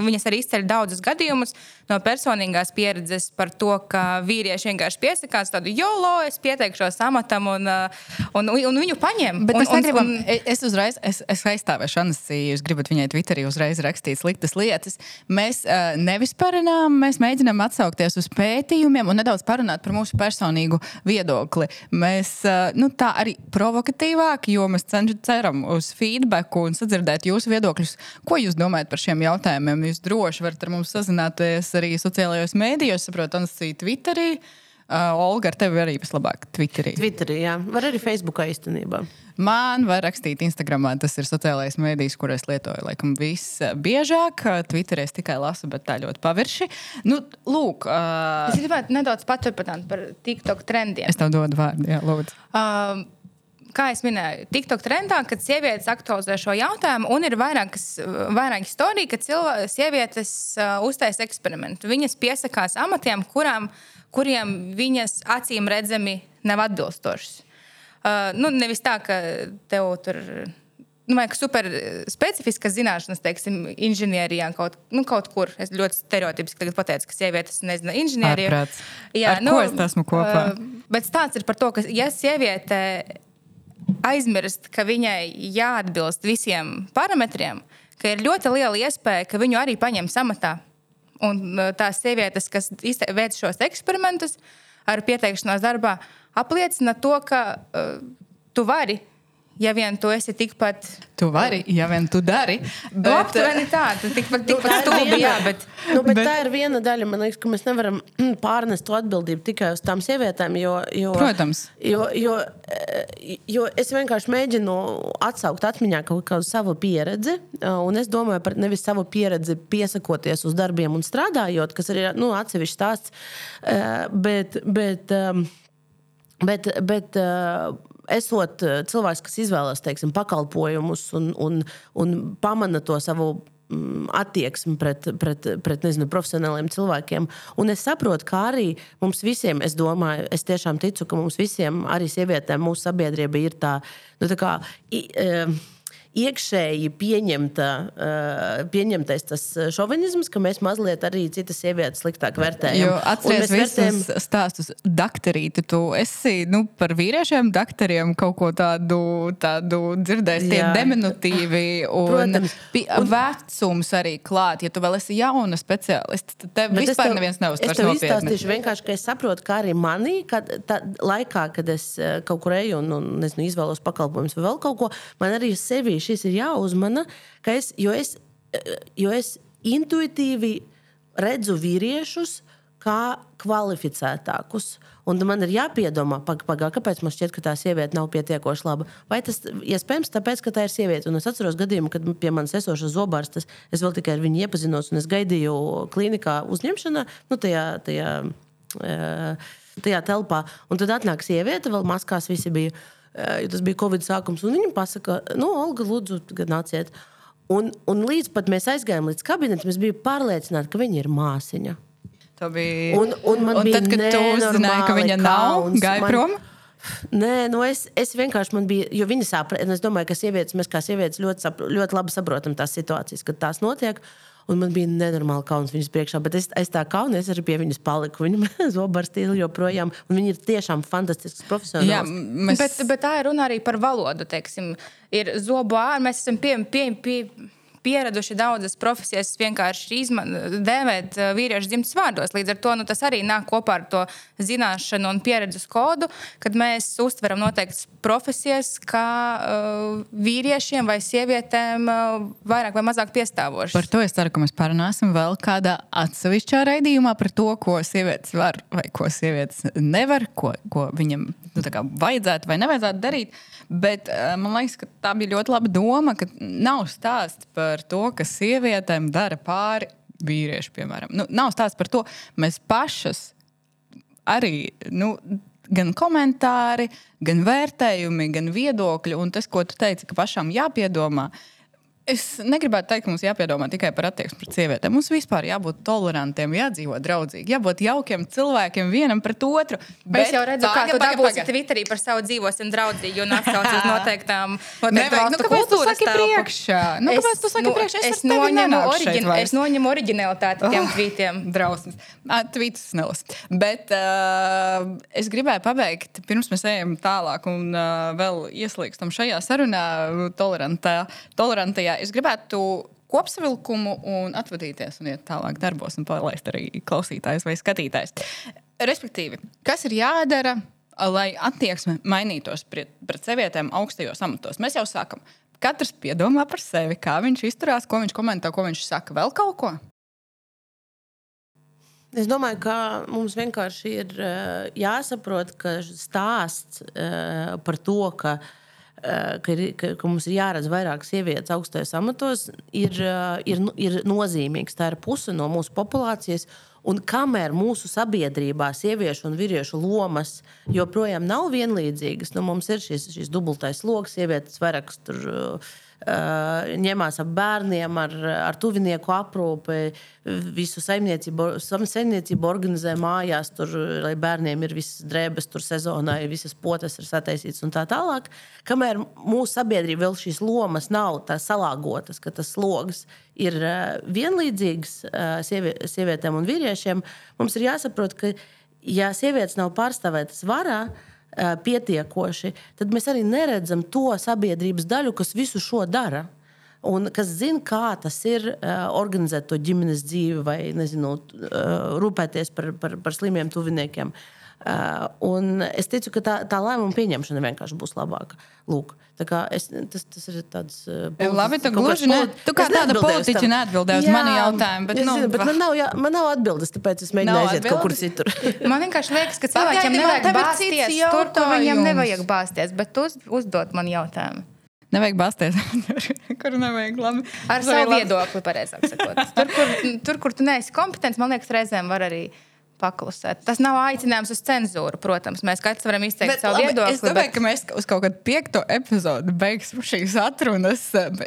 viņas arī izceļ daudzus gadījumus no personīgās pieredzes par to, ka vīrieši vienkārši piesakās tādu jolo, es pieteikšos amatam un, un, un, un viņu paņem. Bet un, mēs negribam, un, un, es uzreiz, es, es aizstāvēšu Anasī, jūs gribat viņai Twitterī uzreiz rakstīt sliktas lietas. Mēs uh, nevis parunām, mēs mēģinām atsaukties uz pētījumiem un nedaudz parunāt par mūsu personīgu viedokli. Mēs nu, tā arī provokatīvāk, jo mēs ceram uz feedback un sadzirdēt jūsu viedokļus. Ko jūs domājat par šiem jautājumiem? Jūs droši varat ar mums sazināties arī sociālajos mēdījos, saprotat, Ansī, Twitterī. Uh, Olga, ar tevi arī vislabāk Twitterī. Twitterī, jā. Var arī Facebookā īstenībā. Man var rakstīt Instagramā, tas ir sociālais mēdījis, kur es lietoju laikam visbiežāk. Twitterī es tikai lasu, bet tā ļoti pavirši. Nu, lūk, uh, es gribētu nedaudz paturpināt par TikTok trendiem. Es tev dodu vārdu, jā, lūdzu. Uh, kā jau minēju, TikTok trendā, kad sievietes aktualizē šo jautājumu, un ir vairākas, vairākas storijas, ka cilvē, sievietes uh, uztais eksperimentu. Viņas piesakās amatiem, kurām, kuriem viņas acīm redzami nav atbilstošas. Uh, nu, nevis tā, ka tev tur ir nu, super specifiskas zināšanas, teiksim, inženierijā kaut, nu, kaut kur. Es ļoti stereotipiski pateicu, ka sievietes nezina inženieriju. Ārprāts. Jā, Ar nu, ko es esmu kopā? Uh, bet stāsts ir par to, ka, ja sieviete aizmirst, ka viņai jāatbilst visiem parametriem, ka ir ļoti liela iespēja, ka viņu arī paņems amatā. Un tās sievietes, kas veic šos eksperimentus ar pieteikšanos darbā, apliecina to, ka uh, tu vari ja vien tu esi tikpat. Tu vari, ja vien tu dari. Bet... Aptuveni tā, tu tikpat, tikpat nu, stulbi, jā, bet... Nu, bet, bet... Tā ir viena daļa, man liekas, ka mēs nevaram pārnest to atbildību tikai uz tām sievietēm. Jo, jo, Protams. Jo, jo, eh, jo es vienkārši mēģinu atsaukt atmiņā kaut kādu savu pieredzi. Eh, un es domāju par nevis savu pieredzi piesakoties uz darbiem un strādājot, kas ir nu, atsevišķs stāsts. Eh, bet, bet, bet, bet esot eh, cilvēks, kas izvēlas teiksim, pakalpojumus un, un, un pamana to savu mm, attieksmi pret, pret, pret nezinu, profesionāliem cilvēkiem. Un es saprotu, ka arī mums visiem, es domāju, es tiešām ticu, ka mums visiem, arī sievietēm, mūsu sabiedrība ir tā, nu, tā kā. I, uh, iekšēji pieņemta, uh, pieņemtais tas šovinisms, ka mēs mazliet arī citas sievietes sliktāk vērtējam. Atceries visus vērtējam... stāstus, doktorīti, tu esi nu, par vīriešiem doktoriem kaut ko tādu, tādu dzirdējis, tie diminutīvi un, un vecums arī klāt. Ja tu vēl esi jauna speciāliste, tad tev Bet vispār tev, neviens nopietni. Es tev izstāstīšu vienkārši, ka es saprotu, ka arī manī, kad tā, laikā, kad es kaut kur eju un, un nezinu, izvēlos pakalpojumus vai vēl kaut ko, man arī sevi šis ir jāuzmana, es, jo, es, jo es intuitīvi redzu vīriešus kā kvalificētākus. Un man ir jāpiedomā, pag, pag, kāpēc man šķiet, ka tā sieviete nav pietiekoši laba. Vai tas iespējams tāpēc, ka tā ir sieviete? Un es atceros gadījumu, kad pie manis esošais zobārstas, es vēl tikai ar viņu iepazinos, un es gaidīju klīnikā uzņemšanā, nu, tajā, tajā, tajā telpā. Un tad atnāk sieviete, vēl maskās visi bija jo tas bija Covid sākums. Viņa pasaka, nu, Olga, lūdzu, nāciet. Un, un līdz pat mēs aizgājām līdz kabinetam, es biju pārliecināta, ka viņa ir māsiņa. Tā bija. Un, un man un bija tad, kad tu uzzināji, ka viņa nav, gāja man... prom? Nē, nu es, es vienkārši man biju, jo viņa saprata, es domāju, ka sievietes, mēs kā sievietes ļoti, sapro, ļoti labi saprotam tās situācijas, kad tās notiek. Un man bija nenormāli kauns viņas priekšā, bet es, es tā kaunies arī pie viņas paliku. Viņa zobarstīja joprojām. Viņa ir tiešām fantastisks profesionāls. Jā, mēs... bet, bet tā ir runa arī par valodu. Teiksim. Ir zobu ārā, mēs esam pie, pie, pie, pieraduši daudzas profesijas vienkārši dēvēt uh, vīriešu dzimtas vārdos. Līdz ar to nu, tas arī nāk kopā ar to zināšanu un pieredzes kodu, kad mēs uztveram noteiktas profesijas kā uh, vīriešiem vai sievietēm uh, vairāk vai mazāk piestāvošas. Par to es ceru, ka mēs parunāsim vēl kādā atsevišķā raidījumā par to, ko sievietes var vai ko sievietes nevar, ko, ko viņam nu, vajadzētu vai nevajadzētu darīt. Bet uh, man liekas, ka tā bija ļoti laba doma, ka nav stāsts par to, ka sievietēm dara pāri vīrieši, piemēram. Nu, nav stāsts par to, mēs pašas arī. Nu, Gan komentāri, gan vērtējumi, gan viedokļi, un tas, ko tu teici, ka pašām jāpiedomā, uh, Es negribētu teikt, ka mums jāpiedomā tikai par attieksmi pret sievietēm. Mums vispār jābūt tolerantiem, jādzīvot draudzīgi, jābūt jaukiem cilvēkiem vienam pret otru. Bet es jau redzu, kā tu dabūsi Twitterī par savu dzīvosim draudzīgi un atsaucies noteiktām valstu nu, kultūras priekšā. Nu, kāpēc tu saki nu, priekšā? Es, es, noņemu oriģin, es noņemu oriģinalitāti tiem oh, tvītiem. Drausmas. Tvītus nelasu. Bet uh, es gribēju pabeigt, pirms mēs ejam tālāk un uh, vēl ieslīgstam šajā sarunā tolerantā, tolerantajā es gribētu kopsavilkumu un atvadīties un iet tālāk darbos un palaist arī klausītājs vai skatītājs. Respektīvi, kas ir jādara, lai attieksme mainītos pret, pret sievietēm augstajos amatos? Mēs jau sākam. Katrs piedomā par sevi, kā viņš izturās, ko viņš komentē, ko viņš saka. Vēl kaut ko? Es domāju, ka mums vienkārši ir uh, jāsaprot, ka stāsts uh, par to, ka uh, Eh, ka, ir, ka, ka mums ir jāredz vairāk sievietes augstajos amatos, ir, eh, ir, ir nozīmīgs. Tā ir puse no mūsu populācijas. Un kamēr mūsu sabiedrībā sieviešu un vīriešu lomas joprojām nav vienlīdzīgas, nu, mums ir šis, šis dubultais lokus, sievietes vairāk tur. Uh, ņemās ar bērniem, ar, ar tuvinieku aprūpi, visu saimniecību, saimniecību organizē mājās, tur, lai bērniem ir visas drēbes, tur sezonā ir visas potes ir sataisītas un tā tālāk. Kamēr mūsu sabiedrība vēl šīs lomas nav salāgotas, ka tas sloks ir uh, vienlīdzīgs uh, sievie, sievietēm un vīriešiem, mums ir jāsaprot, ka ja sievietes nav pārstāvētas varā, pietiekoši, tad mēs arī neredzam to sabiedrības daļu, kas visu šo dara. Un kas zina, kā tas ir uh, organizēt to ģimenes dzīvi vai nezinu, uh, rūpēties par, par, par slimiem tuviniekiem. Uh, un es ticu, ka tā, tā lēmuma pieņemšana vienkārši būs labāka. Lūk, es, tas, tas ir tāds uh, - labi. Tu gluži ne, tu kā tāda politiķa neatbildēji uz manu jautājumu. Bet, nu, zinu, bet man, nav, jā, man nav atbildes, tāpēc es mēģinu aiziet kaut kur citur. man vienkārši liekas, ka cilvēkiem nevajag bāzties tur, kur viņiem nevajag bāzties, bet tu uzdod man jautājumu. Nevajag bāzties, kur nevajag labi. Ar savu viedokli, pareizāk sakot. Tur, kur, tur, kur tu neesi kompetents, man liekas, reizēm var arī paklusēt. Tas nav aicinājums uz cenzūru, protams. Mēs katrs varam izteikt bet, savu labi, viedokli. Es domāju, bet... ka mēs uz kaut kādu piekto epizodu beigsim šīs atrunas.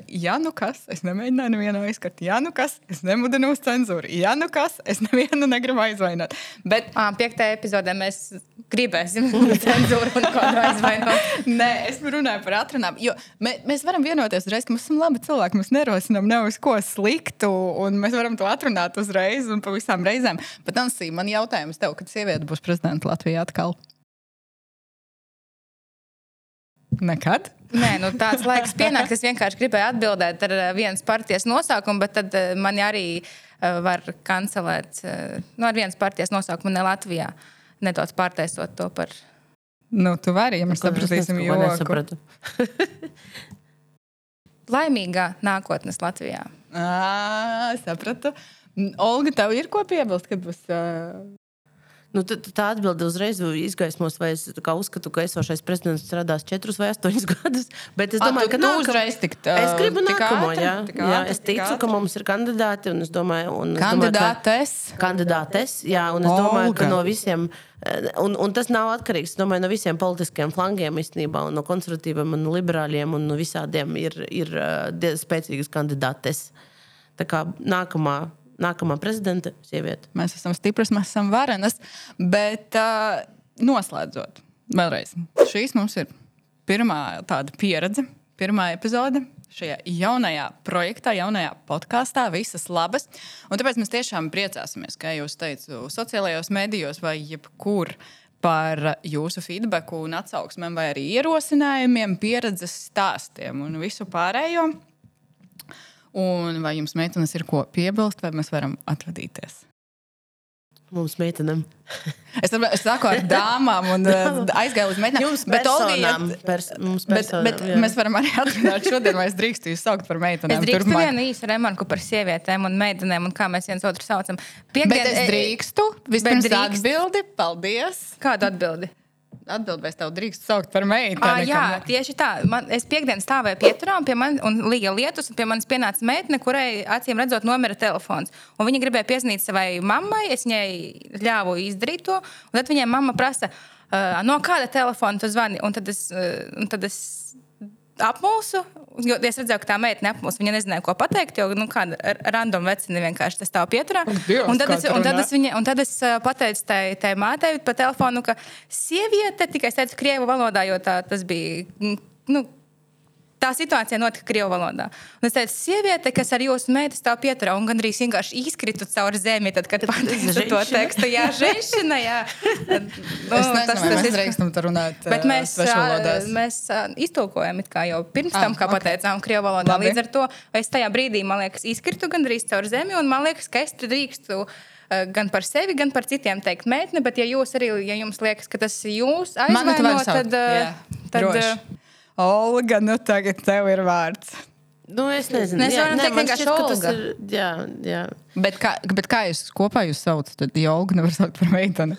Ja nu kas, es nemēģināju nevienu aizskart. Ja nu kas, es nemudinu uz cenzūru. Ja nu kas, es nevienu negribu aizvainot. Bet à, piektajā epizodē mēs gribēsim cenzūru un kādu aizvainot. Nē, es runāju par atrunām. Jo mē, mēs varam vienoties uzreiz, ka mēs esam labi cilvēki. Mēs nerosinām ne uz ko sliktu, un mēs varam to atrunāt uzreiz un pa visām reizēm. Bet, Ansī, man jau jautājums tev, kad sieviete būs prezidenta Latvijā atkal? Nekad? Nē, nu, tāds laiks pienāks. Es vienkārši gribēju atbildēt ar eh, vienas partijas nosaukumu, bet tad eh, man arī eh, var kancelēt nu, ar vienas partijas nosaukumu ne Latvijā, nedaudz pārtaisot to par. Nu, tu vari, ja mēs sapratīsim, jo nesapratu. Laimīgā nākotnes Latvijā. À, sapratu. Olga, tev ir ko piebilst, kad būs uh, Nu, tā atbilde uzreiz izgaismos, vai es uzskatu, ka esošais prezidents strādās 4 vai 8 gadus. Bet es domāju, A, tu, ka nākam... uzreiz tikt, uh, es gribu nākamo. Ātri, jā, ātri, jā, es ticu, ātri. ka mums ir kandidāti. Un es domāju, un es kandidātes. Domāju, ka, kandidātes, jā, un es domāju, Olga. ka no visiem. Un, un tas nav atkarīgs domāju, no visiem politiskiem flangiem, īstenībā, no konservatīviem, no liberāļiem un no visādiem ir, ir uh, spēcīgas kandidātes. Tā kā nākamā nākamā prezidenta sieviete. Mēs esam stipras, mēs esam varenas. Bet uh, noslēdzot, vēlreiz, šīs mums ir pirmā tāda pieredze, pirmā epizode. Šajā jaunajā projektā, jaunajā podkāstā, visas labas. Un tāpēc mēs tiešām priecāsimies, kā jau teicu, sociālajos medijos vai jebkur par jūsu feedback, atsauksmēm, vai arī ierosinājumiem, pieredzes stāstiem un visu pārējo. Un vai jums, meitenes, ir ko piebilst, vai mēs varam atvadīties? Mums meitenēm. Es, es sāku ar dāmām un uh, aizgāju uz meitenēm. Jums bet, iet- Pers, mums bet, personām. bet jā. mēs varam arī atbildēt šodien, vai es drīkstu jūs saukt par meitenēm. Es drīkstu turpmāk? vienu īsu remarku par sievietēm un meitenēm un kā mēs viens otru saucam. Bet Piektdien- es drīkstu. Vispirms drīkst. atbildi. Paldies. Kādu atbildi? Es tev drīkstu saukt par? Ah, jā, tieši tā. Man, es piekdienas stāvēju pieturā, un, pie man, un līja lietus, un pie manis pienāca meitene, kurai acīm redzot, nomira telefons. Un viņa gribēja piezvanīt savai mammai, es viņai ļāvu izdarīt to, un tad viņai mamma prasa, no kāda telefona tu zvani. Un tad es, un tad es apmulsu, jo es redzēju, ka tā meitene apmulsa. Viņa nezināja, ko pateikt, jo nu, kāda random vecina vienkārši tas stāv pieturā. Dievs, Un tad es, un tad es, viņa, un tad es pateicu tai, tai mātei pa telefonu, ka sieviete tikai es teicu krievu valodā, jo tā, tas bija. Nu, Tā situācija notika Krievijas valodā. Un es teicu, sieviete, kas ar jūsu meitu stāv pieturā, un gandrīz vienkārši izkritu caur zemi, tad, kad pateicu to tekstu. Jā, ženšina, jā. Nu, Es nezinu, vai mēs ir- drīkstam tur runāt. Bet mēs, mēs iztulkojam it kā jau pirms tam, kā ok. pateicām, krievu valodā. Labi. Līdz ar to es tajā brīdī, man liekas, izkritu gandrīz caur zemi, un man liekas, ka es drīkstu gan par sevi, gan par citiem teikt meitni, bet ja jūs arī, ja jums liekas, ka tas jūs aizvaino, tad, tad droši. ā, Olga, nu tagad tev ir vārds. Nu, es nezinu, Mēs Jā, nē, teikt šķiet, ka tas Olga. Ir, jā, jā. Bet kā, bet kā jūs kopā jūs saucat? Tad Jolga nevar saukt par meiteni.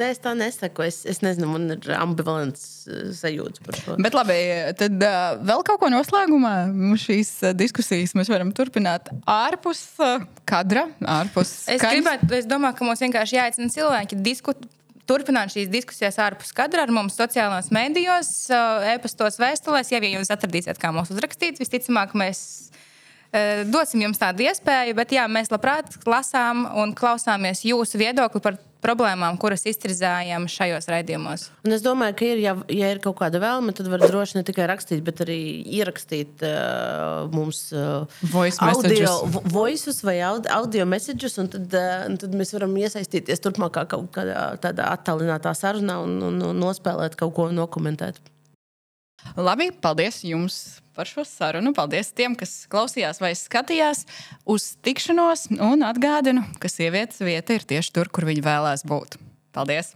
Nē, es tā nesaku. Es, es nezinu, man ir ambivalents uh, sajūta par šo. Bet labi, tad uh, vēl kaut ko noslēgumā. Mums Šīs uh, diskusijas mēs varam turpināt ārpus uh, kadra, ārpus Es skaņas. gribētu, es domāju, ka mums vienkārši jāicina cilvēki diskutēt. Turpināt šīs diskusijas ārpus kadra ar mums sociālajos medijos, ā, e-pastos, vēstulēs. Ja vien jūs atradīsiet, kā mūs uzrakstīt, visticamāk, mēs dosim jums tādu iespēju. Bet jā, mēs labprāt lasām un klausāmies jūsu viedokli par problēmām, kuras iztirzājam šajos raidījumos. Un es domāju, ka ir, ja, ja ir kaut kāda vēlme, tad var droši ne tikai rakstīt, bet arī ierakstīt uh, mums uh, Voice audio, voices vai aud- audio messages, un tad, uh, un tad mēs varam iesaistīties turpmākā kaut kādā tādā attālinātā sarunā un, un, un nospēlēt kaut ko nokomentēt. Labi, paldies jums par šo sarunu. Paldies tiem, kas klausījās vai skatījās uz tikšanos. Un atgādinu, ka sievietes vieta ir tieši tur, kur viņa vēlās būt. Paldies!